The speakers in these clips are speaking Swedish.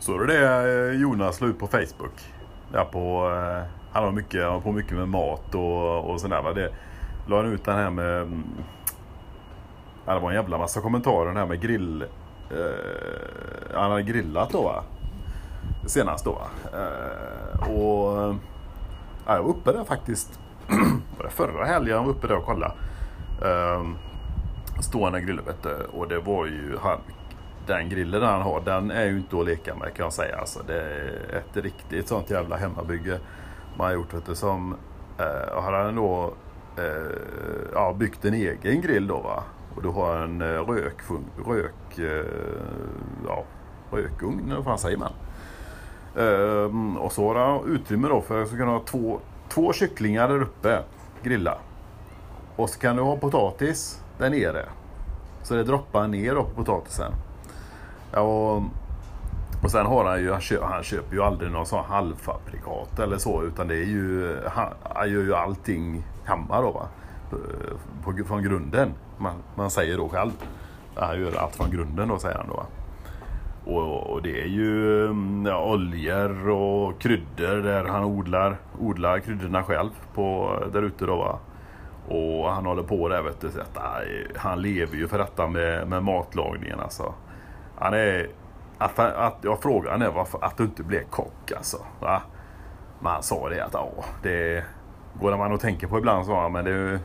Så du det eh, Jonas la ut på Facebook. Där på, eh, han har mycket, han har på mycket med mat och, och sådär. Va? Det, la han ut den här med... Mm, ja, det var en jävla massa kommentarer den här med grill... Eh, han hade grillat då va? Senast då va? Eh, och... Ja, jag var uppe där faktiskt. var det förra helgen jag var uppe där och kollade. Eh, stående grill vet du. Och det var ju han, den grillen han har, den är ju inte att leka med kan jag säga. Alltså, det är ett riktigt sånt jävla hemmabygge man har gjort. Vet du, som, eh, har han då eh, ja, byggt en egen grill då va. Och du har en eh, rök, rök, eh, ja, rökugn, eller vad fan säger man? Ehm, och så har han utrymme då för att kunna ha två, två kycklingar där uppe, grilla. Och så kan du ha potatis där nere. Så det droppar ner då på potatisen. Och, och sen har han ju, han, köper, han köper ju aldrig någon sån halvfabrikat eller så utan det är ju, han, han gör ju allting hemma då va. På, på, från grunden. Man, man säger då själv. Han gör allt från grunden då säger han då va. Och, och det är ju mm, ja, oljor och kryddor där han odlar, odlar kryddorna själv på, där ute då va. Och han håller på där vet du. Så att, nej, han lever ju för detta med, med matlagningen alltså. Han är... Att, att jag frågade honom varför att du inte blev kock alltså. Va? Men han sa det att ja, det går man och tänker på ibland sa han. Men det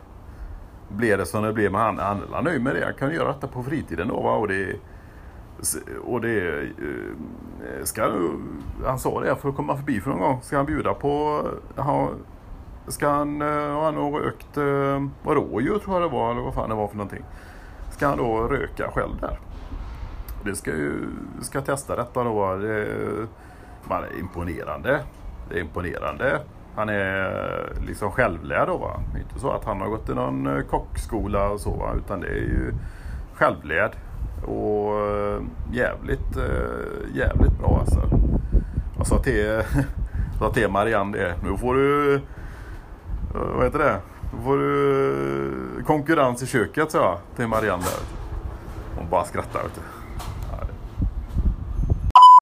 blev det som det blev. Men han, han är nöjd med det. Han kan göra detta på fritiden då va. Och det, och det eh, ska han sa det, jag får komma förbi för någon gång, ska han bjuda på, ha, ska han, eh, har han nog rökt, eh, vad rådjur tror jag det var, eller vad fan det var för någonting. Ska han då röka själv där? Det ska ju, ska testa detta då. Det, man är imponerande. Det är imponerande. Han är liksom självlärd då va. Det är inte så att han har gått i någon eh, kockskola och så va. Utan det är ju självlärd. Och eh, jävligt, eh, jävligt bra alltså. Jag sa till, sa till Marianne det. Nu får du, vad heter det? Nu får du konkurrens i köket sa jag till Marianne där. Hon bara skrattar vet du.